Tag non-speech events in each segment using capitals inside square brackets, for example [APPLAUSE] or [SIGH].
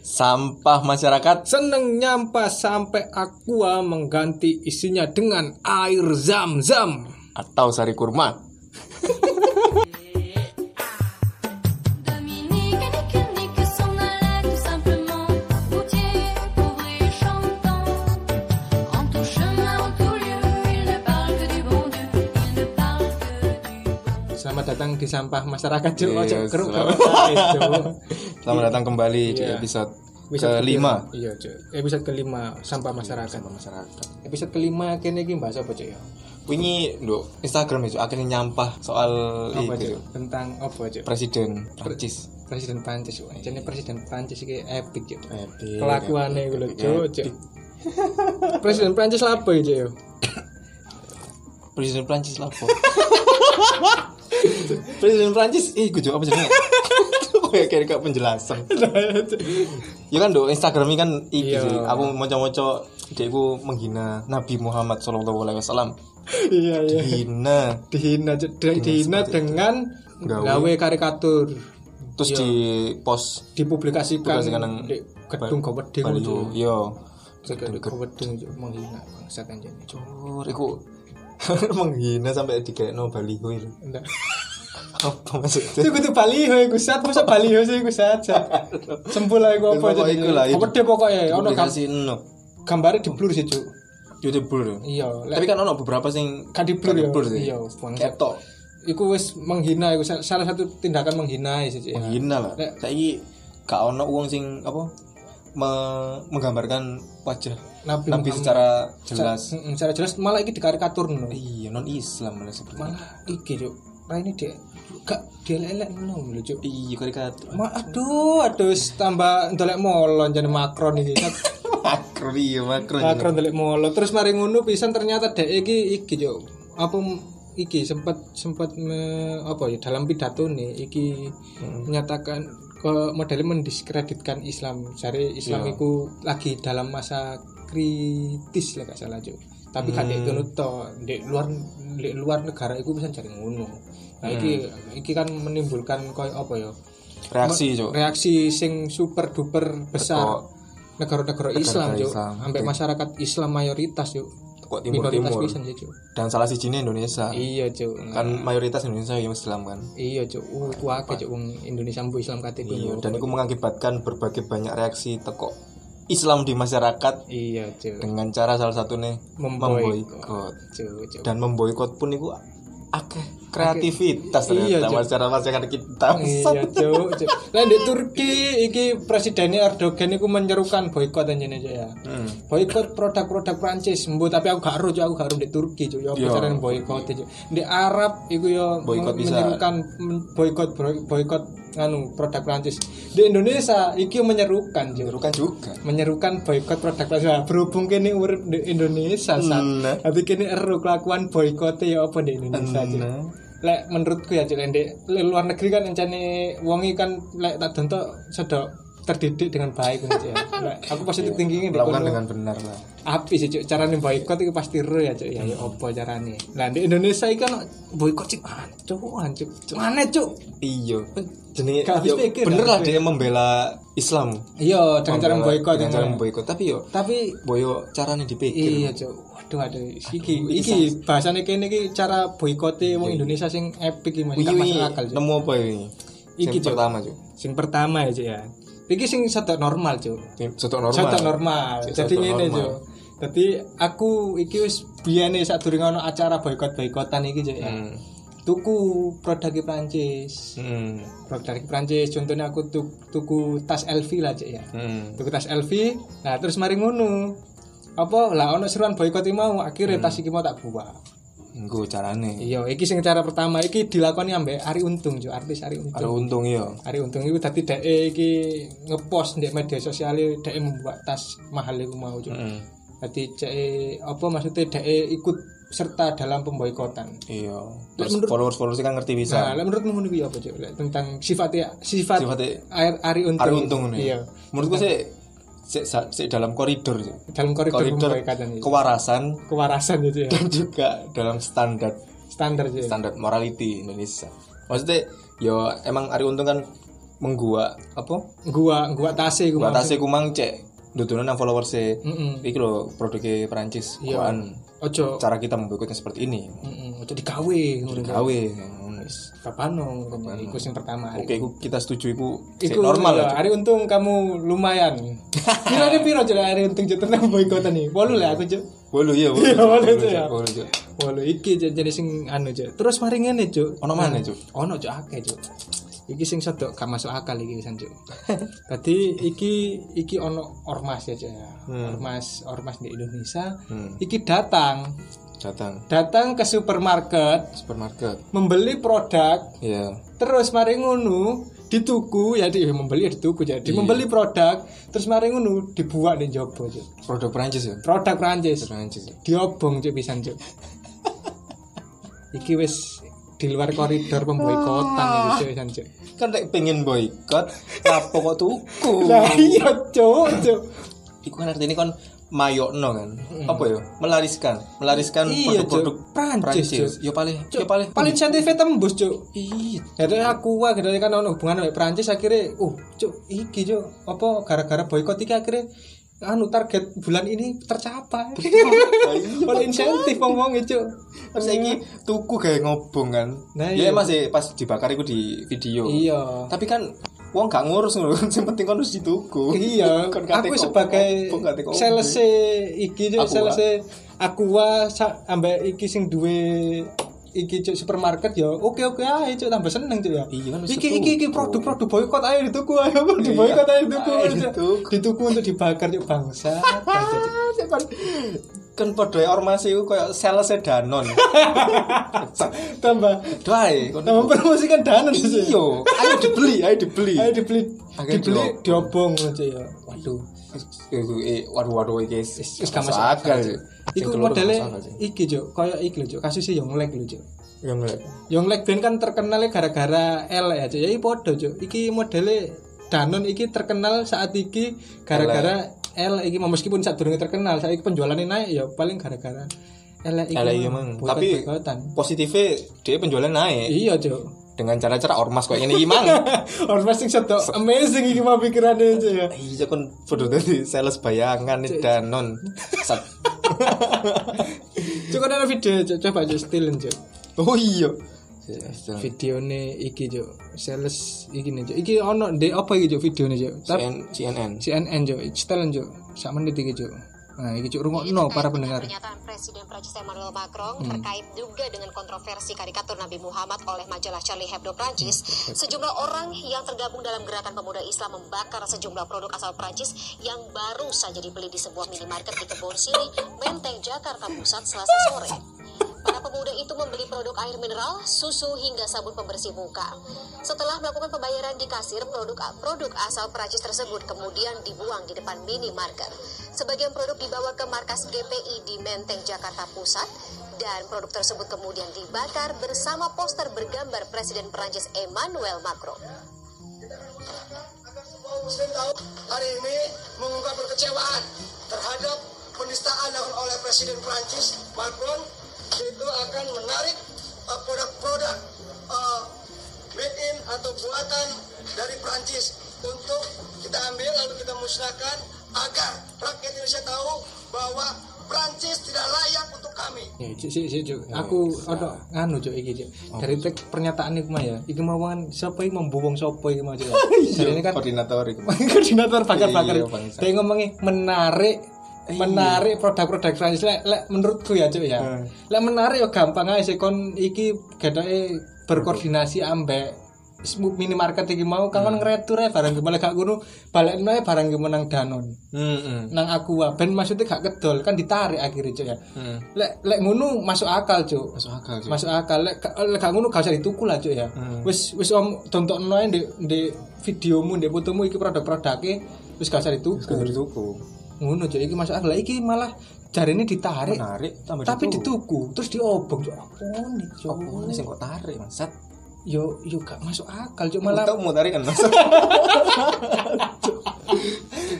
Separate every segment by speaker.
Speaker 1: Sampah masyarakat
Speaker 2: Seneng nyampah sampai aqua mengganti isinya dengan air zam-zam.
Speaker 1: atau sari kurma. [LAUGHS]
Speaker 2: datang di sampah masyarakat Cuk.
Speaker 1: Iya,
Speaker 2: Ojo keruk
Speaker 1: selamat. datang kembali di
Speaker 2: Iya.
Speaker 1: episode
Speaker 2: Episode
Speaker 1: kelima.
Speaker 2: Iya, Cuk. Episode kelima sampah masyarakat.
Speaker 1: Sampah masyarakat.
Speaker 2: Episode kelima kene iki bahas apa, Cuk ya?
Speaker 1: Wingi nduk Instagram itu akhirnya nyampah soal
Speaker 2: Apa, Cuk? Tentang apa, Cuk?
Speaker 1: Presiden Prancis.
Speaker 2: Presiden Prancis. Wah, Jadi presiden Prancis iki epic, Cuk.
Speaker 1: Epic,
Speaker 2: Kelakuannya iku lho. [LAUGHS] Cuk. Presiden Prancis itu ya?
Speaker 1: Presiden Prancis lah [LAUGHS] apa? Presiden Prancis, ih gue apa jenenge? [LAUGHS] Kayak kayak kayak penjelasan. ya kan do Instagram ini kan iki
Speaker 2: Iya.
Speaker 1: sih. Aku moco-moco dekku menghina Nabi Muhammad Shallallahu alaihi wasallam.
Speaker 2: Iya, iya.
Speaker 1: Hina.
Speaker 2: Dihina, Cuk. Di- dihina dengan
Speaker 1: Gawe.
Speaker 2: gawe karikatur
Speaker 1: Terus di post
Speaker 2: dipublikasikan
Speaker 1: nang
Speaker 2: di gedung
Speaker 1: baliho. Yo.
Speaker 2: Gedung Goweding Cuk, menghina bangsat Cuk.
Speaker 1: Cur, iku [LAUGHS] menghina sampai dikekno baliho itu.
Speaker 2: Enggak. [LAUGHS]
Speaker 1: Apa maksudnya?
Speaker 2: Itu kudu baliho iku sat, masa baliho sih iku sat. [LAUGHS] sat. Sempul lah iku apa jadi.
Speaker 1: iku lah, itu.
Speaker 2: Apa deh pokoknya ono
Speaker 1: Publikasi no.
Speaker 2: gambarnya di blur sih, Cuk.
Speaker 1: YouTuber.
Speaker 2: Iya,
Speaker 1: Tapi kan ono beberapa sing
Speaker 2: kan di blur
Speaker 1: blur sih.
Speaker 2: Iya.
Speaker 1: Ketok.
Speaker 2: Iku wis menghina iku sal- salah satu tindakan menghina sih,
Speaker 1: menghina lah saiki gak ono uang sing apa me- menggambarkan wajah
Speaker 2: Nabi,
Speaker 1: Nabi
Speaker 2: Muhammad.
Speaker 1: secara jelas
Speaker 2: mm, secara jelas malah iki dikarikatur no.
Speaker 1: iya non Islam malah seperti
Speaker 2: Malah iki, Cuk. Nah ini dia gak dia lelek ngono lho, Cuk.
Speaker 1: iya karikatur
Speaker 2: Ma, aduh, aduh, tambah ndolek molon jane Macron iki. [LAUGHS]
Speaker 1: makro iya makro
Speaker 2: Macron ndolek molon. Terus mari ngono pisan ternyata dek iki iki yo. Apa iki sempat sempat me- apa ya dalam pidato nih iki menyatakan ke modelnya mendiskreditkan Islam. Cari Islam
Speaker 1: Iya.
Speaker 2: itu lagi dalam masa kritis lah gak salah Cuk. Tapi kan di kono to, di luar di luar negara itu bisa cari ngono. Nah, iki iki kan menimbulkan koyo apa ya?
Speaker 1: reaksi cok
Speaker 2: reaksi sing super duper besar negara-negara Islam
Speaker 1: Islam.
Speaker 2: sampai masyarakat Islam mayoritas yuk
Speaker 1: kok timur
Speaker 2: minoritas
Speaker 1: timur
Speaker 2: pisan ya cuk.
Speaker 1: Dan salah siji Indonesia.
Speaker 2: Iya cuk.
Speaker 1: Kan mayoritas Indonesia yang Islam kan?
Speaker 2: Iya cuk. Uh kuake cuk. Wong Indonesia mbu Islam KTP
Speaker 1: iya dan itu mengakibatkan berbagai banyak reaksi teko Islam di masyarakat
Speaker 2: iya cuk.
Speaker 1: dengan cara salah satunya
Speaker 2: memboikot
Speaker 1: memboikot.
Speaker 2: Cuk cuk.
Speaker 1: Dan memboikot pun itu akeh kreativitas
Speaker 2: Iya,
Speaker 1: masyarakat masyarakat kita.
Speaker 2: Iya cuk lah di Turki iki presidennya Erdogan iku menyerukan boikot aja nih ya.
Speaker 1: Hmm.
Speaker 2: boikot produk-produk Prancis mbu tapi aku gak ero aku gak ero di Turki cuk ya apa
Speaker 1: Iya.
Speaker 2: boikot Cuk. di Arab iku yo
Speaker 1: Boikot bisa.
Speaker 2: menyerukan men- boikot boikot anu produk Prancis di Indonesia iki menyerukan Cuk.
Speaker 1: Menyerukan juga
Speaker 2: menyerukan boikot produk Prancis Nah, berhubung kini urip di Indonesia saat
Speaker 1: Nah.
Speaker 2: tapi kini ero kelakuan boikotnya ya apa di Indonesia.
Speaker 1: Nah.
Speaker 2: lek menurutku ya Cuk, lek di luar negeri kan encane wongi kan lek tak dontok sedok terdidik dengan baik gitu ya. Lek [LAUGHS] aku positif tinggi di
Speaker 1: melakukan
Speaker 2: kono
Speaker 1: dengan benar lah.
Speaker 2: Api sih cuk. Carane boikot itu pasti ro ya cuk. Ya ya apa carane? Nah di Indonesia iki kan boikot cuk ancuk ancuk mana cuk.
Speaker 1: Iya. Jenis
Speaker 2: Gak habis
Speaker 1: yo,
Speaker 2: pikir,
Speaker 1: bener lah dia membela Islam.
Speaker 2: Iya dengan cara boikot
Speaker 1: dengan cara memboikot tapi yo
Speaker 2: tapi
Speaker 1: boyo caranya dipikir.
Speaker 2: Iya cuk. Waduh aduh iki iki bahasane kene iki cara boikote wong Indonesia sing epic iki masuk akal cuk.
Speaker 1: nemu apa ini?
Speaker 2: Iki, Cuk.
Speaker 1: pertama cuy
Speaker 2: sing pertama ya cuk ya iki sing sedok normal cuk
Speaker 1: Sotok normal
Speaker 2: Sedok normal. Jadi ngene,
Speaker 1: normal.
Speaker 2: Jo. Jadi aku iki wis biyane durung ono acara boikot-boikotan iki, Jo. ya.
Speaker 1: Hmm.
Speaker 2: Tuku produk Prancis.
Speaker 1: Hmm.
Speaker 2: Produk Prancis contohnya aku tu- tuku tas LV lah, Cek ya.
Speaker 1: Hmm.
Speaker 2: Tuku tas LV. Nah, terus mari ngono. Apa lah ono seruan boikot iki mau akhirnya tas iki mau tak buang.
Speaker 1: Gue carane
Speaker 2: Iya, iki sing cara pertama iki dilakoni ambek Ari Untung, Jo. Artis Ari Untung.
Speaker 1: untung iya
Speaker 2: Ari Untung itu tadi dhek iki ngepost di media sosial dhek membuat tas mahal iku mau, Jo.
Speaker 1: Hmm.
Speaker 2: Jadi cek apa maksudnya dia ikut serta dalam pemboikotan.
Speaker 1: iya terus
Speaker 2: menurut-
Speaker 1: followers followers kan ngerti bisa
Speaker 2: Nah, ngono kuwi apa cek? Tentang sifatnya sifat
Speaker 1: Sifatnya
Speaker 2: air Ari Untung.
Speaker 1: Ari untung
Speaker 2: Iya.
Speaker 1: menurutku sih si, si dalam koridor.
Speaker 2: Dalam koridor,
Speaker 1: koridor kewarasan
Speaker 2: Kewarasan itu ya.
Speaker 1: dan juga dalam standar
Speaker 2: Standar sih.
Speaker 1: standar morality Indonesia maksudnya yo emang Ari Untung kan menggua apa
Speaker 2: gua gua tase gua
Speaker 1: batase ku mang cek dudunan nang followers e
Speaker 2: Heeh.
Speaker 1: iki lho produknya Perancis
Speaker 2: Iya.
Speaker 1: Kuan.
Speaker 2: Ojo.
Speaker 1: cara kita memboikotnya seperti ini
Speaker 2: Heeh, ojo digawe ngono.
Speaker 1: gawe ngono wis.
Speaker 2: Kapano, iku sing pertama.
Speaker 1: oke kita setuju iku sik
Speaker 2: Iku
Speaker 1: normal
Speaker 2: ya,
Speaker 1: lah
Speaker 2: Hari untung kamu lumayan. Kira [LAUGHS] piro Cuk hari untung Cuk tenang boikotan nih. Walu lah aku Cuk.
Speaker 1: bolu iya
Speaker 2: Iya, bolu, ya.
Speaker 1: bolu Cuk.
Speaker 2: Walu iki jadi sing anu Cuk. Terus mari ngene Cuk.
Speaker 1: Ono mana, Cuk?
Speaker 2: Ono Cuk akeh Cuk. Iki sing sedok gak masuk akal iki wisan Cuk. [LAUGHS] Dadi iki iki ono ormas ya Cuk ya. Ormas ormas di Indonesia.
Speaker 1: Hmm.
Speaker 2: Iki datang
Speaker 1: datang.
Speaker 2: Datang ke supermarket.
Speaker 1: Supermarket.
Speaker 2: Membeli produk.
Speaker 1: Iya.
Speaker 2: Terus mari ngono dituku ya di membeli ya dituku jadi
Speaker 1: Iya.
Speaker 2: membeli produk terus mari ngono dibuat di jopo Cuk.
Speaker 1: produk Perancis ya?
Speaker 2: Produk Prancis
Speaker 1: Perancis ya.
Speaker 2: diobong cuk pisan cuk iki wis di luar koridor pemboikotan iki cuk pisan cuk
Speaker 1: kan lek pengen boykot apa kok tuku?
Speaker 2: Lah iya cuk cuk.
Speaker 1: Iku kan artinya kan mayokno kan apa ya melariskan melariskan
Speaker 2: Hmm. Iya,
Speaker 1: produk-produk.
Speaker 2: Prancis, Cuk.
Speaker 1: yo paling
Speaker 2: Cuk,
Speaker 1: yo paling
Speaker 2: paling insentifnya tembus cuk
Speaker 1: iya
Speaker 2: Jadi aku wah dari kan ono hubungan sama Prancis akhirnya uh cuk iki cuk apa gara-gara boykot iki akhirnya anu target bulan ini tercapai. [LAUGHS] Oleh [LAUGHS] insentif ngomongnya cuk.
Speaker 1: Terus saiki tuku gawe ngobong kan.
Speaker 2: Nah,
Speaker 1: ya
Speaker 2: iya.
Speaker 1: masih pas dibakar iku di video.
Speaker 2: Iya.
Speaker 1: Tapi kan wong gak ngurus ngono. [LAUGHS] Sing penting kon harus dituku.
Speaker 2: Iya, [LAUGHS]
Speaker 1: Kon
Speaker 2: aku sebagai sales iki cuk, sales Aqua sa- ambek iki sing duwe iki cuk supermarket ya oke oke ae cuk tambah seneng cuk ya
Speaker 1: Iya kan, wis
Speaker 2: iki iki iki produk-produk boykot ayo dituku ayo produk boykot ayo dituku
Speaker 1: dituku.
Speaker 2: untuk dibakar cuk bangsa. [LAUGHS]
Speaker 1: kan padha ormas iku koyo sales Danon. [LAUGHS]
Speaker 2: tambah
Speaker 1: kon.
Speaker 2: tambah promosikan dana cuk.
Speaker 1: Iya, ayo dibeli, ayo dibeli.
Speaker 2: ayo dibeli dibeli
Speaker 1: diobong.
Speaker 2: aja ya waduh
Speaker 1: eh waduh waduh iki wis
Speaker 2: gak masuk
Speaker 1: akal. sih.
Speaker 2: Iku
Speaker 1: gak
Speaker 2: modelnya
Speaker 1: sih.
Speaker 2: iki cuk, kayak iki lho cuk, kasusnya Yonglek lho cuk.
Speaker 1: Yang ngeliat.
Speaker 2: Yonglek ben kan terkenalnya gara-gara L ya cuk. Ya podo cuk. Iki modelnya Danon iki terkenal saat iki gara-gara L iki meskipun saat durunge terkenal, saiki penjualannya naik ya paling gara-gara L iki.
Speaker 1: Emang. Tapi positifnya dia penjualan naik
Speaker 2: Iya cuk.
Speaker 1: dengan cara-cara ormas kayak ini gimang.
Speaker 2: Ormas sing sedo amazing iki mah pikirannya cuk ya.
Speaker 1: Iya kan podo dadi sales bayangan nih Danon. Sat. [LAUGHS]
Speaker 2: Cuk kan ada video coba cuk stilin cuk.
Speaker 1: Oh iya.
Speaker 2: Videone iki cuk, sales iki nih cuk. Iki ono ndek apa iki cuk videone cuk? Tapi
Speaker 1: CN, CNN.
Speaker 2: CNN cuk, setelan cuk. Sak menit iki cuk. Nah, iki cuk rungokno para pendengar.
Speaker 3: Pernyataan Presiden Prancis Emmanuel Macron terkait juga dengan kontroversi karikatur Nabi Muhammad oleh majalah Charlie Hebdo Prancis, sejumlah orang yang tergabung dalam gerakan pemuda Islam membakar sejumlah produk asal Prancis yang baru saja dibeli di sebuah minimarket di Kebon Siri, Menteng, Jakarta Pusat Selasa sore. Para pemuda itu membeli produk air mineral, susu hingga sabun pembersih muka. Setelah melakukan pembayaran di kasir, produk produk asal Prancis tersebut kemudian dibuang di depan minimarket. Sebagian produk dibawa ke markas GPI di Menteng, Jakarta Pusat, dan produk tersebut kemudian dibakar bersama poster bergambar Presiden Prancis Emmanuel Macron.
Speaker 4: Muslim tahu hari ini mengungkap berkecewaan terhadap penistaan oleh Presiden Prancis Macron itu akan menarik uh, produk-produk uh, made in atau buatan dari Prancis untuk kita ambil lalu kita musnahkan agar rakyat Indonesia tahu bahwa Prancis tidak layak untuk kami.
Speaker 2: Ya, sik, cuk. Aku ono nganu cuk iki cuk. Dari tek pernyataan iku mah ya. Iki mau kan siapa iki membuwong sapa iki mah cuk. [LAUGHS] Jadi ini kan
Speaker 1: koordinator [LAUGHS]
Speaker 2: koordinator bakar-bakar.
Speaker 1: Iya, bangsa.
Speaker 2: Dia ngomongnya menarik menarik produk-produk Prancis lek, lek menurutku ya cuk ya.
Speaker 1: Hmm.
Speaker 2: Lek menarik ya gampang aja sih. Kon iki getoke berkoordinasi ambek minimarket iki mau kan kon ngretur barang gimana gak ngono balekno ae barang gimana nang Danon
Speaker 1: Heeh.
Speaker 2: nang aqua. Ben maksudnya gak kedol kan ditarik akhirnya cuk ya.
Speaker 1: Hmm.
Speaker 2: lek lek ngono masuk akal cuk.
Speaker 1: Masuk akal sih.
Speaker 2: masuk akal. Lek gak- lek gak ngono gak usah dituku lah cuk ya. Wis wis om ae ndek ndek videomu ndek fotomu iki produk-produknya wis gak usah dituku.
Speaker 1: Kudu dituku.
Speaker 2: Ngono cuk iki masuk akal Lah iki malah jarine ditarik
Speaker 1: Menarik tambah
Speaker 2: tapi
Speaker 1: dituku.
Speaker 2: dituku terus diobong nih cuk
Speaker 1: Apa sing kok tarik maksat?
Speaker 2: yo yo gak masuk akal cuk malah
Speaker 1: Malah mau tarik kan Mas. [LAUGHS]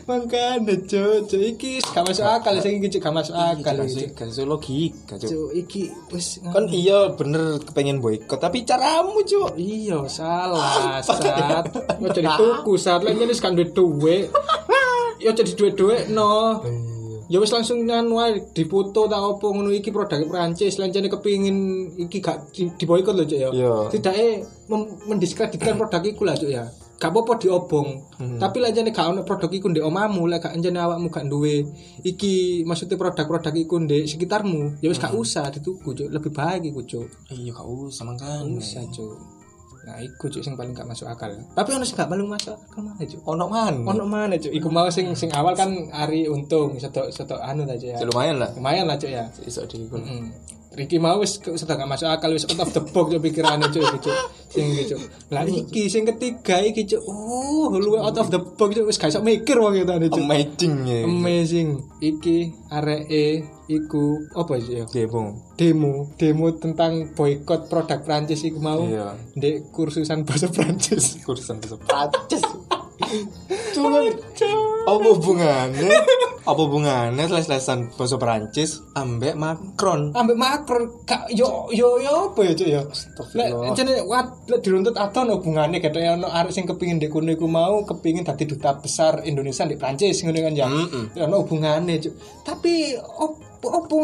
Speaker 2: Makane cuk, cuk iki gak masuk akal sing iki gak masuk akal iki.
Speaker 1: kasih logika cuk
Speaker 2: iki wis
Speaker 1: kan iya bener kepengen boykot tapi caramu cuk
Speaker 2: iya salah [LAUGHS] sat. [LAUGHS] Ojo dituku sat lan jenis kan duwe. Ya jadi duit-duit no. Ya wis langsung nganu ae dipoto ta opo ngono iki produk Prancis lancene kepingin iki gak di, diboikot lho cuk ya.
Speaker 1: Iya.
Speaker 2: Tidake mem- mendiskreditkan produk iku lah cuk ya. Gak apa-apa diobong. Tapi lancene gak ono produk iku ndek omamu, lek gak anjene awakmu gak duwe iki maksudnya produk-produk iku ndek sekitarmu, ya wis gak usah dituku cuk, lebih baik iku cuk.
Speaker 1: iya gak usah makan
Speaker 2: Usah cuk. Nah, iku cuk sing paling gak masuk akal. Tapi ono sing gak paling masuk akal mana cuk?
Speaker 1: ono man
Speaker 2: Ono mana cuk? Iku mau sing sing awal kan Ari untung setok setok anu aja ya.
Speaker 1: Ya, lumayan lah
Speaker 2: Lumayan lah cuk ya.
Speaker 1: iso di
Speaker 2: Mm. Ricky mau wis sudah gak masuk akal wis out of the box cuk pikirannya cuk iki cuk. Sing iki cuk. Lah iki sing ketiga iki cuk. Oh, lu out of the box cuk wis gak iso mikir wong itu cuk.
Speaker 1: amazing ya
Speaker 2: Amazing. Iki areke iku apa sih ya?
Speaker 1: demo
Speaker 2: Demo, demo tentang boykot produk Prancis iku mau.
Speaker 1: Iya.
Speaker 2: Ndek kursusan [LAUGHS] bahasa Prancis.
Speaker 1: kursan bahasa Prancis Cuma apa hubungannya? Apa hubungannya les-lesan bahasa Prancis ambek Macron?
Speaker 2: ambek Macron. Gak yo yo yo apa ya cuk ya lek jane wat lek diruntut aton hubungane kata ono arek sing kepingin ndek kono iku mau kepingin dadi duta besar Indonesia di Prancis ngono kan ya? Ono hubungane cuk. Tapi opo opo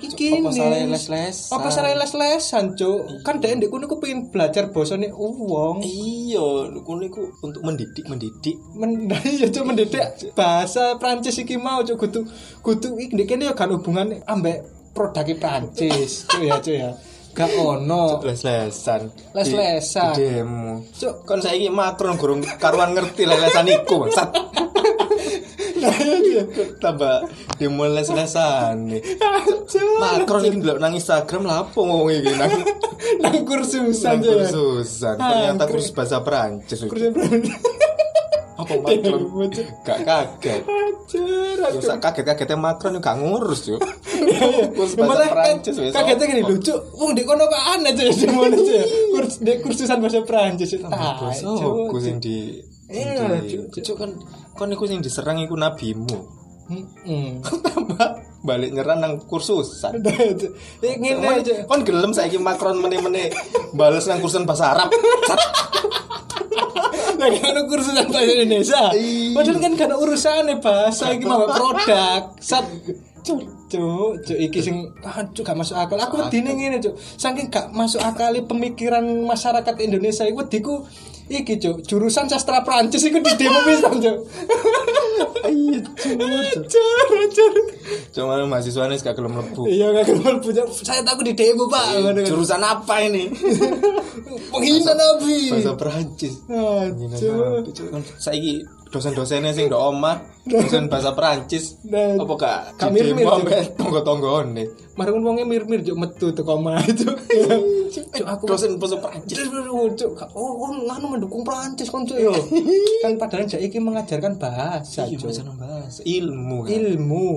Speaker 2: iki
Speaker 1: Apa salah les-lesan?
Speaker 2: apa salah les-lesan cuk kan dhek ndek kono kepingin belajar basane wong
Speaker 1: Iya, kono iku untuk mendidik, mendidik.
Speaker 2: Men, [LAUGHS] ya cuk mendidik bahasa Prancis iki mau cuk kudu kudu iki ndek kene ya kan hubungane ambek produk Prancis cuk ya cuk ya gak ono
Speaker 1: Les-lesan.
Speaker 2: Les-lesan.
Speaker 1: Demo.
Speaker 2: Cuk.
Speaker 1: Kan saiki Macron gurung karuan ngerti les-lesan iku, bangsat. [LAUGHS] [LAUGHS] Tambah demo les-lesan nih. Macron iki ndelok nang Instagram lah apa ngomong iki nang [LAUGHS]
Speaker 2: nang kursusan
Speaker 1: nang kursusan. Ternyata kursus bahasa Prancis.
Speaker 2: kursusan Prancis [LAUGHS]
Speaker 1: Apa Macron gak kaget.
Speaker 2: Anjir,
Speaker 1: Ya
Speaker 2: aku-
Speaker 1: sak kaget-kagetnya Macron gak ngurus yo. Kursus bahasa Prancis wis.
Speaker 2: kagetnya gini lucu wong ndek kono kok aneh cuk ya semono cuk ya kurs ndek kursusan bahasa Ah,
Speaker 1: Bahasa
Speaker 2: cuk,
Speaker 1: aku
Speaker 2: cuk.
Speaker 1: sing di
Speaker 2: Iya,
Speaker 1: di- kan kon iku sing diserang iku nabimu.
Speaker 2: Mm-mm. [LAUGHS]
Speaker 1: Tambah balik nyerang nang kursusan. [LAUGHS]
Speaker 2: Ngene aja.
Speaker 1: Kon gelem saiki Macron meneh-meneh bales nang kursusan bahasa Arab.
Speaker 2: Lagi [LAUGHS] ada kursusan bahasa Indonesia?
Speaker 1: Iya.
Speaker 2: padahal kan gak ada urusan bahasa ini mah produk. Sat. Cuk cuk cuk. Iki sing ah cuk gak masuk akal. Aku wedine ngene cuk. Saking gak masuk akal pemikiran masyarakat Indonesia iku wediku iki cuk jurusan sastra Prancis iku di demo pisan cuk
Speaker 1: Iya,
Speaker 2: cuk cuk
Speaker 1: Cuma mahasiswanya gak gelem mlebu.
Speaker 2: iya gak kenal punya saya takut di demo pak kan.
Speaker 1: Jurusan apa ini?
Speaker 2: penghina nabi
Speaker 1: Bahasa Perancis.
Speaker 2: Ah,
Speaker 1: Dosen-dosennya sing ndok omah, dosen bahasa Perancis.
Speaker 2: Nah,
Speaker 1: Apa
Speaker 2: mirip-mirip,
Speaker 1: demo
Speaker 2: Cuk.
Speaker 1: ambek tonggo-tonggone?
Speaker 2: Marun wongnya mir-mir juk metu teko omah itu. [LAUGHS] Cuk aku
Speaker 1: Dosen bahasa Perancis.
Speaker 2: Cuk, oh, nganu mendukung Prancis kon cuk yo. [LAUGHS] kan padahal jak iki mengajarkan bahasa,
Speaker 1: Iya,
Speaker 2: cuk.
Speaker 1: bahasa bahasa ilmu kan.
Speaker 2: Ilmu.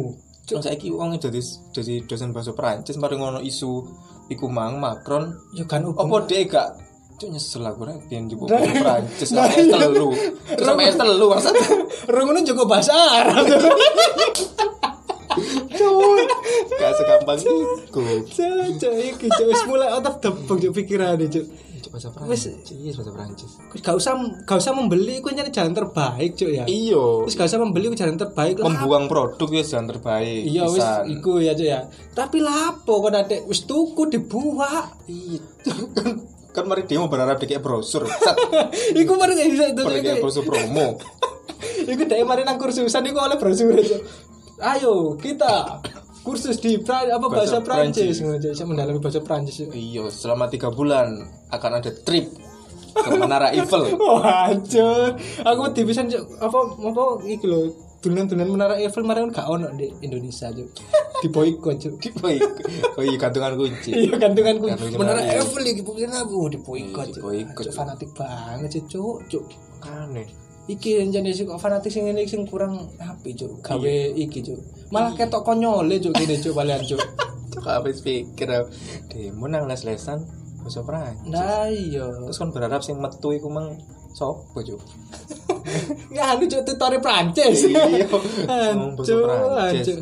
Speaker 1: Cuk saiki wong jadi jadi dosen bahasa Perancis mari ngono isu iku mang Macron
Speaker 2: Ya kan hubung.
Speaker 1: dhek gak Cuk nyesel aku biyen njupuk
Speaker 2: Nah,
Speaker 1: bahasa Perancis [LAUGHS]
Speaker 2: nah,
Speaker 1: sampe
Speaker 2: iya.
Speaker 1: telu. Terus sampe telu maksud. [LAUGHS]
Speaker 2: Rungono juga bahasa Arab.
Speaker 1: Gak segampang
Speaker 2: cuk iki cuk wis mulai box cuk pikirane cuk.
Speaker 1: Cuk bahasa
Speaker 2: Wis.
Speaker 1: Perancis, bahasa Perancis.
Speaker 2: Gak usah gak usah membeli iku nyari jalan terbaik cuk ya.
Speaker 1: Iya.
Speaker 2: Wis gak usah membeli iku jalan terbaik.
Speaker 1: Membuang produk ya jalan terbaik.
Speaker 2: Iya wis iku ya cuk ya. Tapi lapo kok ade wis tuku dibuat.
Speaker 1: Iya. Kan kan mari demo berharap dikek brosur. [LAUGHS]
Speaker 2: Iku mari bisa itu.
Speaker 1: dikek brosur promo. [LAUGHS]
Speaker 2: Iku dari mari nang kursusan iku oleh brosur. Ayo kita kursus di pra, apa bahasa,
Speaker 1: Bahasa
Speaker 2: Prancis ngono saya mendalami bahasa Prancis.
Speaker 1: Iya, selama tiga bulan akan ada trip ke Menara Eiffel. [LAUGHS]
Speaker 2: Wah, hancur. Aku wedi pisan Cuk. apa apa iki lho. Dunan-dunan menara Eiffel kemarin gak ono di Indonesia Cuk. Di boykot Cuk. [LAUGHS]
Speaker 1: Di boy, oh iya gantungan kunci.
Speaker 2: Iya gantungan ku.
Speaker 1: Gantungan
Speaker 2: Menara
Speaker 1: Eiffel.
Speaker 2: Iki bukan aku di.
Speaker 1: Di-boykot,
Speaker 2: Cuk,
Speaker 1: Cuk.
Speaker 2: fanatik banget sih Cuk. Cuk.
Speaker 1: Aneh.
Speaker 2: Iki yang jenis kok fanatik sing ini sing kurang api Cuk. Gawe iki Cuk. Malah ketok konyole Cuk gini Cuk balian Cuk. [LAUGHS]
Speaker 1: Cuk habis pikir demo nang les-lesan bahasa Prancis.
Speaker 2: Nah iya.
Speaker 1: Terus kan berharap sing metu iku mang sopo, Cuk? [LAUGHS]
Speaker 2: Ya anu cuk tutore Prancis.
Speaker 1: Iya. [LAUGHS]
Speaker 2: Cuk, cuk.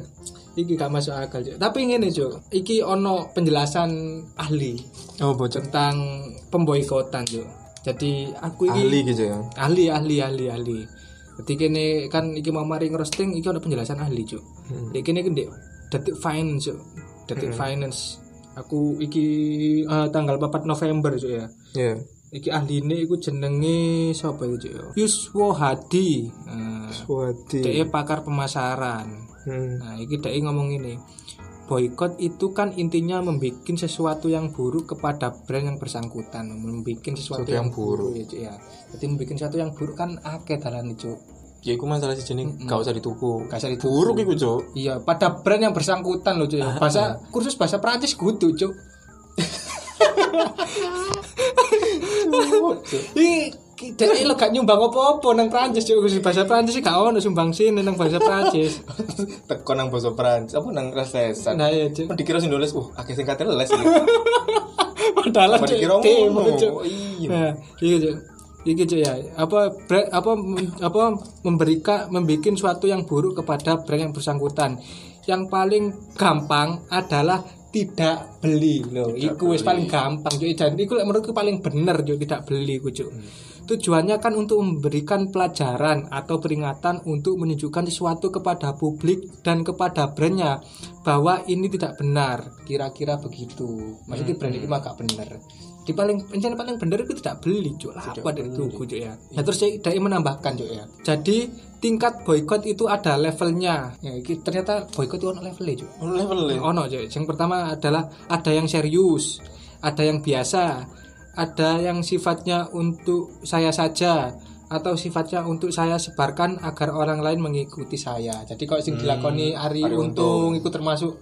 Speaker 2: Iki gak masuk akal cuk. Tapi ngene cuk, iki ono penjelasan ahli
Speaker 1: Oh, bocor.
Speaker 2: tentang pemboikotan cuk. Jadi aku iki
Speaker 1: Ahli gitu ya.
Speaker 2: ahli ahli ahli ahli. Jadi kene kan iki mau mari ngerosting iki ono penjelasan ahli cuk.
Speaker 1: Hmm.
Speaker 2: Ya kene Dek, detik finance cuk. Detik finance. Aku iki eh, tanggal 4 November cuk ya.
Speaker 1: Iya.
Speaker 2: Iki ahline iku jenenge sapa iki cuk ya? Yuswo Hadi. Nah,
Speaker 1: Swati.
Speaker 2: Dia pakar pemasaran.
Speaker 1: Hmm.
Speaker 2: Nah, iki dia ngomong ini. Boykot itu kan intinya membuat sesuatu yang buruk kepada brand yang bersangkutan, membuat sesuatu
Speaker 1: Sesuatu
Speaker 2: yang
Speaker 1: yang buruk.
Speaker 2: buruk ya, Cuk, ya. Jadi membuat sesuatu yang buruk kan akeh dalan itu.
Speaker 1: Ya iku masalah sih jenis gak usah dituku.
Speaker 2: Gak usah dituku.
Speaker 1: Buruk iku, Cuk.
Speaker 2: Iya, pada brand yang bersangkutan loh, Cuk. ya. [LAUGHS] Bahasa kursus bahasa Prancis kudu, Cuk. [LAUGHS] Dhek lo gak nyumbang apa-apa nang Prancis, Cuk. Kursus bahasa Prancis gak ono sumbang sini nang bahasa Prancis. [LAUGHS]
Speaker 1: Teko nang basa Prancis, apa nang lesesan.
Speaker 2: Nah, ya, Cuk.
Speaker 1: Dikira sing nulis, uh, akeh sing kate les. [LAUGHS]
Speaker 2: Padahal
Speaker 1: dikira ngono? Iya.
Speaker 2: Nah, iya Cuk. Iki Cuk ya, apa bre- apa apa memberikan membikin suatu yang buruk kepada brand yang bersangkutan. Yang paling gampang adalah tidak beli loh. Iku wis paling gampang Cuk. Dan iku menurutku paling bener Cuk, tidak beli ku Cuk. Tujuannya kan untuk memberikan pelajaran atau peringatan untuk menunjukkan sesuatu kepada publik dan kepada brandnya bahwa ini tidak benar. Kira-kira begitu. Maksudnya brand ini mah gak benar. Di paling rencana paling benar itu tidak beli, cuk. Lah apa dari tuku, cuk ya. Nah, terus saya menambahkan, cuk ya. Jadi tingkat boykot itu ada levelnya. Ya, iki ternyata boykot itu ono levelnya, cuk.
Speaker 1: Ono level e.
Speaker 2: Ono cuk. Yang pertama adalah ada yang serius, ada yang biasa, ada yang sifatnya untuk saya saja atau sifatnya untuk saya sebarkan agar orang lain mengikuti saya. Jadi kalau sing dilakoni Ari,
Speaker 1: Ari
Speaker 2: Untung
Speaker 1: Untung.
Speaker 2: itu termasuk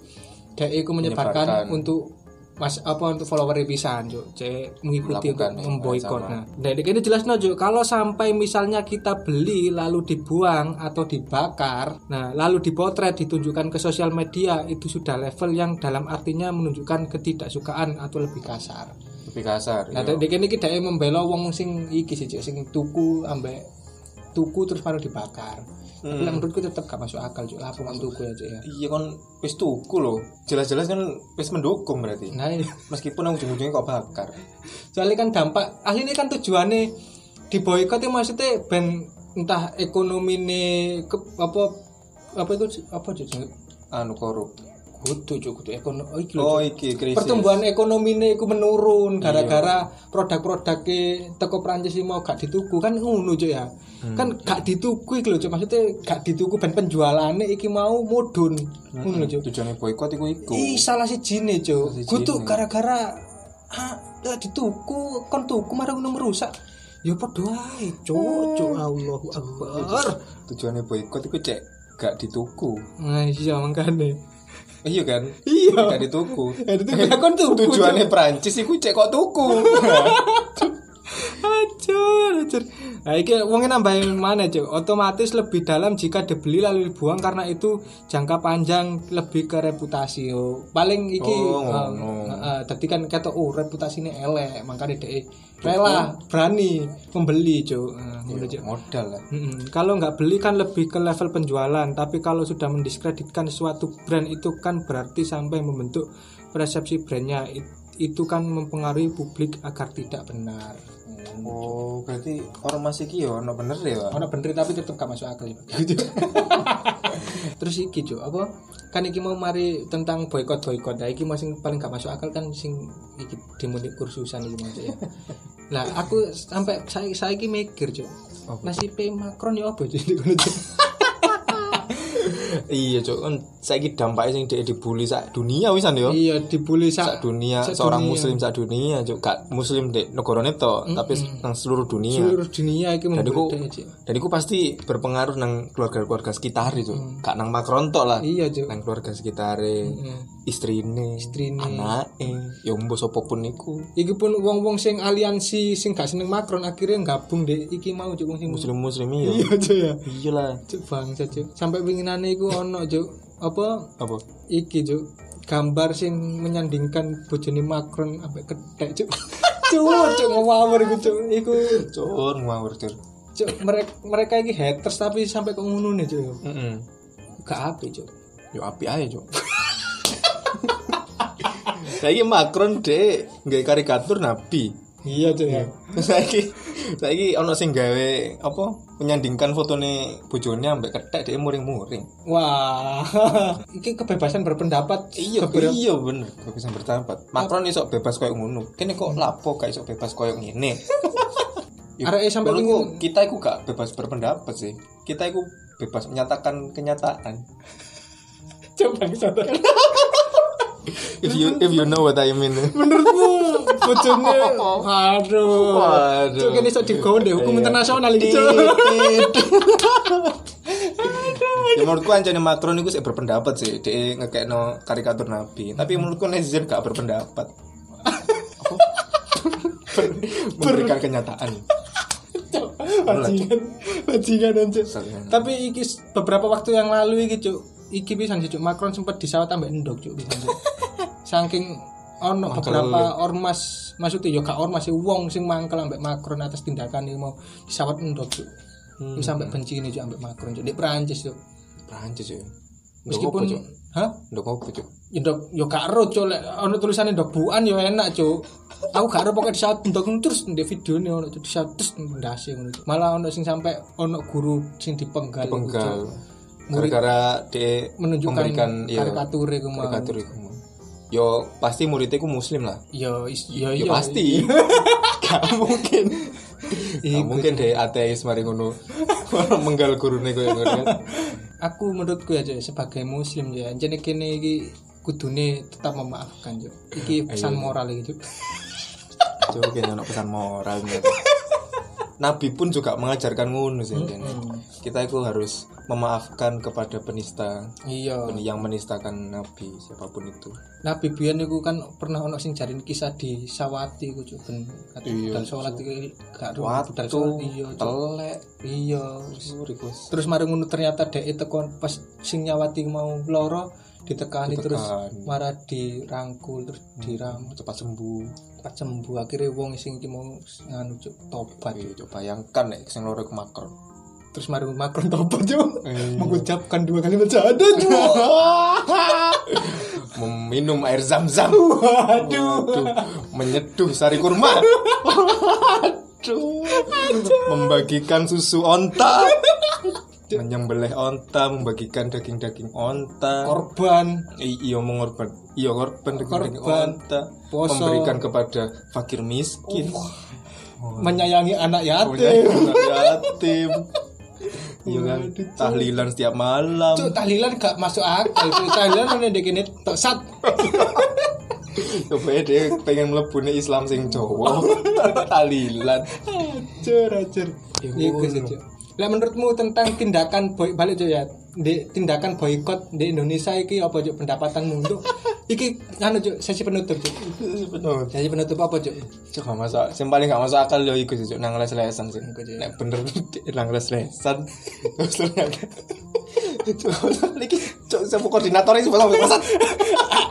Speaker 2: dia itu menyebarkan
Speaker 1: Menyebarkan.
Speaker 2: untuk mas apa untuk follower pisan Cuk. Cek mengikuti untuk memboikot. Nah, dari ini jelas no, Cuk. Kalau sampai misalnya kita beli lalu dibuang atau dibakar, nah lalu dipotret ditunjukkan ke sosial media itu sudah level yang dalam artinya menunjukkan ketidaksukaan atau lebih kasar.
Speaker 1: Lebih kasar.
Speaker 2: Nah, dek iki dhek membela wong sing iki sih, Cuk, sing tuku ambek tuku terus baru dibakar. Tapi
Speaker 1: Hmm.
Speaker 2: lah menurutku tetap gak masuk akal, Cuk. Lah aku kan tuku ya, Cuk ya.
Speaker 1: Iya kan wis tuku loh. Jelas-jelas kan wis mendukung berarti.
Speaker 2: Nah, iya.
Speaker 1: Meskipun yang ujung-ujungnya kok bakar.
Speaker 2: soalnya kan dampak ahli ini kan tujuannya diboikot itu maksudnya ben entah ekonomi nih ke, apa apa itu apa Cuk?
Speaker 1: Anu korup.
Speaker 2: Kudu Cuk, kudu ekonomi oh, iki
Speaker 1: Oh iki krisis.
Speaker 2: pertumbuhan ekonomi ini iku menurun gara-gara produk-produk teko Prancis ini mau gak dituku. Kan ngono Cuk ya. Kan gak dituku iki lho Cuk. Maksudnya gak dituku ben penjualannya iki mau mudun ngono lho Cuk.
Speaker 1: Boykot iku iku.
Speaker 2: Ih salah si jine Cuk
Speaker 1: sijine.
Speaker 2: kudu gara-gara ah dituku kon tuku marang merusak ya padha ae Cuk. Cuk Allahu Akbar.
Speaker 1: Tujuannya boykot iku cek gak dituku.
Speaker 2: nah iya makane
Speaker 1: Iya kan?
Speaker 2: iya
Speaker 1: Gak dituku.
Speaker 2: Ya, dituku. Kon tuku,
Speaker 1: Tujuannya Prancis iku cek kok tuku. [LAUGHS]
Speaker 2: Acur. Nah, iki wongnya nambahin mana, Cuk? Otomatis lebih dalam jika dibeli lalu dibuang karena itu jangka panjang lebih ke reputasi. yo. Paling iki
Speaker 1: Oh,
Speaker 2: eh,
Speaker 1: ngono.
Speaker 2: eh, tadi kan kata oh reputasinya elek, makanya dhek rela berani membeli, Cuk. Cuk.
Speaker 1: Modal lah.
Speaker 2: Mm-mm. Kalau nggak beli kan lebih ke level penjualan, tapi kalau sudah mendiskreditkan suatu brand itu kan berarti sampai membentuk persepsi brandnya It- itu kan mempengaruhi publik agar tidak benar.
Speaker 1: Oh, berarti orang masih ki yo ono bener ya, Pak?
Speaker 2: Ono bener tapi tetap gak masuk akal ya. [LAUGHS] Terus iki Cuk, apa? Kan iki mau mari tentang boykot boykot. Nah, iki mau sing paling gak masuk akal kan sing iki demo di kursusan iki mau Cuk, ya. Lah aku sampai saya saya iki mikir Cuk. Nasib Macron ya apa jadi ngono Cuk? [LAUGHS]
Speaker 1: Iya, Cuk. Kan saiki dampaknya sing dhek dibully sak dunia wisan yo.
Speaker 2: Iya dibully
Speaker 1: Sak
Speaker 2: sak
Speaker 1: dunia,
Speaker 2: sak
Speaker 1: seorang
Speaker 2: dunia.
Speaker 1: muslim sak dunia, Cuk. Gak muslim dek negarane to, tapi nang seluruh dunia.
Speaker 2: seluruh dunia iki
Speaker 1: Dan iku, dan iku pasti berpengaruh nang keluarga-keluarga sekitar itu. Gak nang Macron tok lah.
Speaker 2: Iya Cuk.
Speaker 1: Nang keluarga sekitare, istrine,
Speaker 2: Istrine.
Speaker 1: anake, ya mbok sapa pun iku.
Speaker 2: Iki pun wong-wong sing aliansi sing gak seneng Macron akhirnya gabung deh iki mau Cuk wong sing
Speaker 1: Muslim-muslim iya.
Speaker 2: Iya Cuk ya.
Speaker 1: Iyalah.
Speaker 2: Cuk bangsa Cuk. Sampai winginane iku ono Cuk. Apa
Speaker 1: Apa?
Speaker 2: iki Cuk. Gambar sing menyandingkan bojone Macron ambek ketek Cuk. [LAUGHS] Cuk, Cuk ngawur iku Cuk. Iku
Speaker 1: Cur ngawur, Cur.
Speaker 2: Cuk, mereka mereka ini haters tapi sampai ke ngono nih, Cuk.
Speaker 1: Heeh.
Speaker 2: Gak api, Cuk.
Speaker 1: Yo api aja, Cuk. [LAUGHS] Saiki Macron deh nggak karikatur nabi.
Speaker 2: Iya, Cuk ya. [LAUGHS]
Speaker 1: Saiki saiki ono sing gawe apa menyandingkan fotone bojone ambek kethek dhek muring-muring.
Speaker 2: Wah, [LAUGHS] ini kebebasan berpendapat.
Speaker 1: Iya,
Speaker 2: Beberapa-
Speaker 1: iya bener, bisa berpendapat. Macron iso bebas koyo ngono. Kene kok lapo gak iso bebas koyo ngene. [LAUGHS]
Speaker 2: Arek sampai
Speaker 1: menurutku
Speaker 2: ingin-
Speaker 1: kita iku gak bebas berpendapat sih. Kita iku bebas menyatakan kenyataan.
Speaker 2: Coba ke sana.
Speaker 1: If you if you know what I mean. [LAUGHS]
Speaker 2: Menurutmu bojone aduh.
Speaker 1: Waduh.
Speaker 2: Cuk iso digawe ndek hukum
Speaker 1: Iya.
Speaker 2: internasional iki,
Speaker 1: Tit,
Speaker 2: Cuk.
Speaker 1: tit. ya menurutku anjane Macron itu sih berpendapat sih dia ngekekno karikatur nabi tapi menurutku netizen gak berpendapat Ber- memberikan kenyataan
Speaker 2: Bajingan, bajingan anjir. Tapi iki beberapa waktu yang lalu iki, Cuk. Iki pisan sih, Cuk. Macron sempat disawat tambah endok, Cuk. pisan, Cuk. Saking ono
Speaker 1: Mangkel.
Speaker 2: beberapa ormas maksudnya ya gak ormas sih wong sing mangkel ambek Macron atas tindakan ini mau disawat endok, Cuk.
Speaker 1: Hmm.
Speaker 2: Sampai benci ini Cuk ambek Macron, Cuk. Di Prancis, Cuk.
Speaker 1: Prancis ya
Speaker 2: Meskipun
Speaker 1: Ndok Cuk?
Speaker 2: Hah?
Speaker 1: Ndok apa cuk
Speaker 2: Ya dok, yo gak ero cuk lek ono tulisane dok buan yo enak cuk. Aku gak ero pokoknya disaut ndok terus ndek videone ono tuh disaut terus ndase ngono. Cuk. Malah ono sing sampai ono guru sing dipenggal. iku,
Speaker 1: penggal
Speaker 2: Cuk. Murid
Speaker 1: gara-gara dia
Speaker 2: menunjukkan
Speaker 1: memberikan iya,
Speaker 2: karikatur iku
Speaker 1: yo pasti muridnya ku muslim lah
Speaker 2: Yo yo
Speaker 1: Ya
Speaker 2: yo
Speaker 1: pasti. [LAUGHS] Gak mungkin.
Speaker 2: Iku,
Speaker 1: Gak mungkin deh ateis mari ngono. Menggal gurune koyo ngono kan.
Speaker 2: Aku menurutku ya Cuk, sebagai muslim ya, jane kene iki kudune tetap memaafkan Cuk. Iki pesan moral iki Cuk.
Speaker 1: Coba kene ono pesan moral nih. Nabi pun juga mengajarkan ngono sih intinya. Kita itu harus memaafkan kepada penista.
Speaker 2: Iya.
Speaker 1: yang menistakan nabi siapa pun itu.
Speaker 2: Nabi Bian itu kan pernah ono sing jarin kisah di Sawati iku Cuk ben.
Speaker 1: Iya,
Speaker 2: budal salat iki gak ru
Speaker 1: Waktu
Speaker 2: budal salat iya
Speaker 1: telek.
Speaker 2: Iya. Terus mari ngono ternyata dek teko pas sing nyawati mau loro ditekani terus
Speaker 1: Ditekani.
Speaker 2: marah dirangkul terus diram
Speaker 1: cepat sembuh.
Speaker 2: cepat sembuh akhirnya wong sing iki mau nganu Cuk, tobat
Speaker 1: Iya, coba bayangkan nek sing loro ke Macron.
Speaker 2: terus mari Macron tobat Cuk.
Speaker 1: Iya.
Speaker 2: mengucapkan dua kalimat syahadat Cuk. [LAUGHS]
Speaker 1: Meminum air zam-zam.
Speaker 2: waduh
Speaker 1: menyeduh sari kurma. Aduh. Membagikan susu onta. [LAUGHS] Menyembelih onta, membagikan daging-daging onta.
Speaker 2: korban
Speaker 1: iya mengorban. Iya korban daging-daging onta.
Speaker 2: Poso.
Speaker 1: Memberikan kepada fakir miskin.
Speaker 2: menyayangi anak yatim
Speaker 1: anak yatim. Iya kan, tahlilan setiap malam.
Speaker 2: Cuk, tahlilan gak masuk akal. Cuk, tahlilan mana dek ini tok sat. [LAUGHS]
Speaker 1: Coba dia pengen melebuni Islam sing Jawa. [LAUGHS] tahlilan.
Speaker 2: Acur, acur.
Speaker 1: Ya,
Speaker 2: Cuk. Lah menurutmu tentang tindakan boy balik Cuk ya. Di, tindakan boykot di Indonesia iki apa Cuk pendapatanmu untuk [LAUGHS] iki anu Cuk sesi penutup Cuk.
Speaker 1: Betul.
Speaker 2: Sesi penutup apa Cuk?
Speaker 1: Cuk gak masuk, yang paling gak masuk akal yo iku Cuk, nang les-lesan sih. Nek bener [LAUGHS] nang les-lesan. [LAUGHS] Terus ternyata Cuk, iki cuk sapa koordinator iki sampe pesat.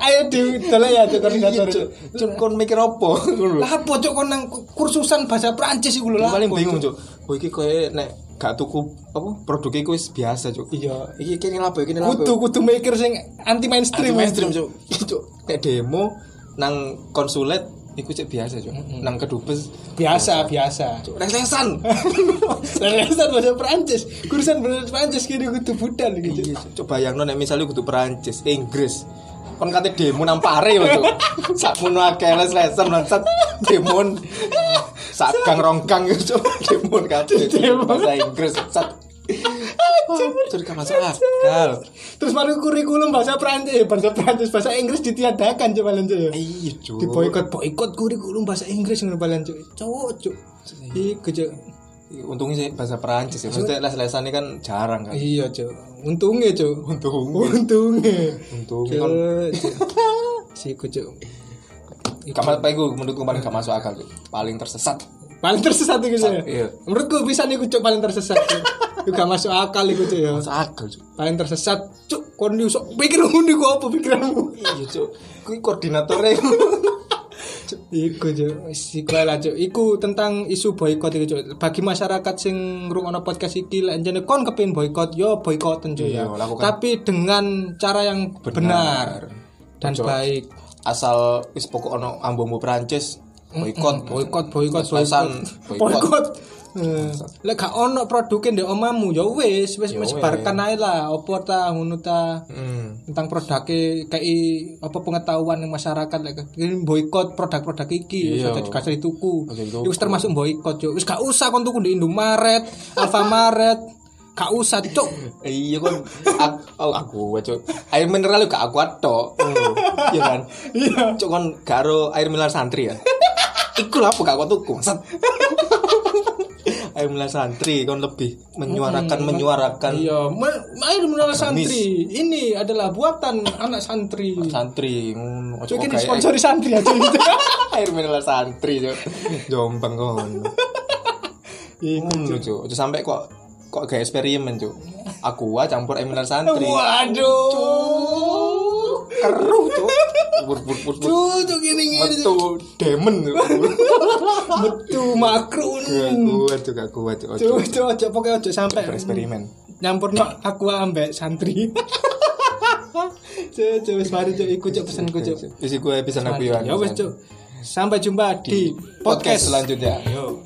Speaker 2: Ayo di dalam ya Cuk koordinator.
Speaker 1: Cuk, cuk kon mikir lho.
Speaker 2: Lah apa Cuk kon nang kursusan bahasa Prancis iku lho.
Speaker 1: Paling bingung?
Speaker 2: Cuk.
Speaker 1: Oh iki koyo nek gak tuku apa produk iku wis biasa, Cuk.
Speaker 2: Iya.
Speaker 1: Iki kene lapo, kene lapo.
Speaker 2: Kudu kudu mikir sing anti mainstream.
Speaker 1: mainstream, Cuk. Cuk, nek demo nang konsulat iku cek biasa, Cuk. Nang kedubes
Speaker 2: Biasa, biasa.
Speaker 1: Cuk, les-lesan.
Speaker 2: Lesan [LAUGHS] bahasa Prancis. Kursan bahasa Prancis kini kudu budal gitu.
Speaker 1: Iya, Cuk. coba yang nek misalnya kudu Perancis, Inggris. Kon kate demo nang pare lho, Cuk. [LAUGHS] Sakmono akeh les-lesan bangsat demo. Sak gang rongkang. Demo kate
Speaker 2: Demo.
Speaker 1: bahasa Inggris bangsat. Cuk, gak masuk akal.
Speaker 2: Terus baru kurikulum bahasa Prancis, eh, bahasa Prancis, bahasa Inggris ditiadakan coba lan Cuk.
Speaker 1: Iya, Cuk.
Speaker 2: Di boykot boykot kurikulum bahasa Inggris ngono balan Cuk. Cuk, Cuk. Iku Cuk.
Speaker 1: Untungnya sih bahasa Perancis ya. Maksudnya les-lesan ini kan jarang kan.
Speaker 2: Iya, Cuk. Untungnya, Cuk.
Speaker 1: Untung.
Speaker 2: Untungnya.
Speaker 1: Untungnya kan.
Speaker 2: Cuk. Cuk.
Speaker 1: Kamu apa itu menurutku paling gak masuk akal tuh. Paling tersesat.
Speaker 2: Paling tersesat iku Cuk.
Speaker 1: Iya.
Speaker 2: Menurutku bisa nih Cuk paling tersesat. Gak masuk akal iku Cuk ya.
Speaker 1: Masuk akal, Cuk.
Speaker 2: Paling tersesat, Cuk. Kon yo sok pikir ngono iku apa pikiranmu?
Speaker 1: Iya, Cuk. Kuwi koordinatornya. [LAUGHS]
Speaker 2: Iku cuk, iku lah cuk. Iku tentang isu boykot iku cuk. Bagi masyarakat sing ngrungokno podcast iki lek jane kon kepengin boykot yo boykoten cuk ya.
Speaker 1: Iya.
Speaker 2: Tapi dengan cara yang benar, dan
Speaker 1: Ojo.
Speaker 2: baik.
Speaker 1: Asal wis pokok ono ambu-ambu Prancis Pas-pasan,
Speaker 2: boykot.
Speaker 1: boykot.
Speaker 2: Boykot. Eh, Lek gak ono produke ndek omamu ya wis wis
Speaker 1: Ya
Speaker 2: sebarkan ae lah opo ta ngono ta.
Speaker 1: Hmm.
Speaker 2: tentang produknya kayak apa pengetahuan yang masyarakat like, ini boykot produk-produk iki
Speaker 1: Iya.
Speaker 2: iya. gak usah dituku
Speaker 1: Aja dituku.
Speaker 2: itu termasuk boykot cuk wis gak usah kon tuku di Indomaret Alfamaret [LAUGHS] gak usah cuk
Speaker 1: Iya kan aku, oh, aku cuk. Air mineral gak aku atok. Iya kan? Iya. Cuk kon karo air mineral santri ya. Iku lah apa gak aku tuku. Air mineral santri kon lebih menyuarakan menyuarakan
Speaker 2: iya air mineral santri ini adalah buatan anak santri
Speaker 1: santri ngono.
Speaker 2: Cuk ini sponsori santri aja gitu [LAUGHS]
Speaker 1: air mineral santri cuk. Jombang. Ngono cuk. Ojo sampai kok kok gak eksperimen cuk. Aqua campur mineral santri.
Speaker 2: waduh.
Speaker 1: Keruh cuk. Bur bur bur bur.
Speaker 2: cuk cuk gini gini
Speaker 1: metu demon
Speaker 2: metu makrun
Speaker 1: gak kuat tuh gak kuat tuh ojo
Speaker 2: cuk cuk cuk. Pokoknya ojo sampai
Speaker 1: bereksperimen.
Speaker 2: Nyampur no aku ambek santri. Cuk cuk wis mari cuk. Iku cuk pesenku cuk.
Speaker 1: Isi gue bisa aku
Speaker 2: ya wis cuk. Sampai jumpa di
Speaker 1: podcast
Speaker 2: podcast.
Speaker 1: selanjutnya.
Speaker 2: Yo.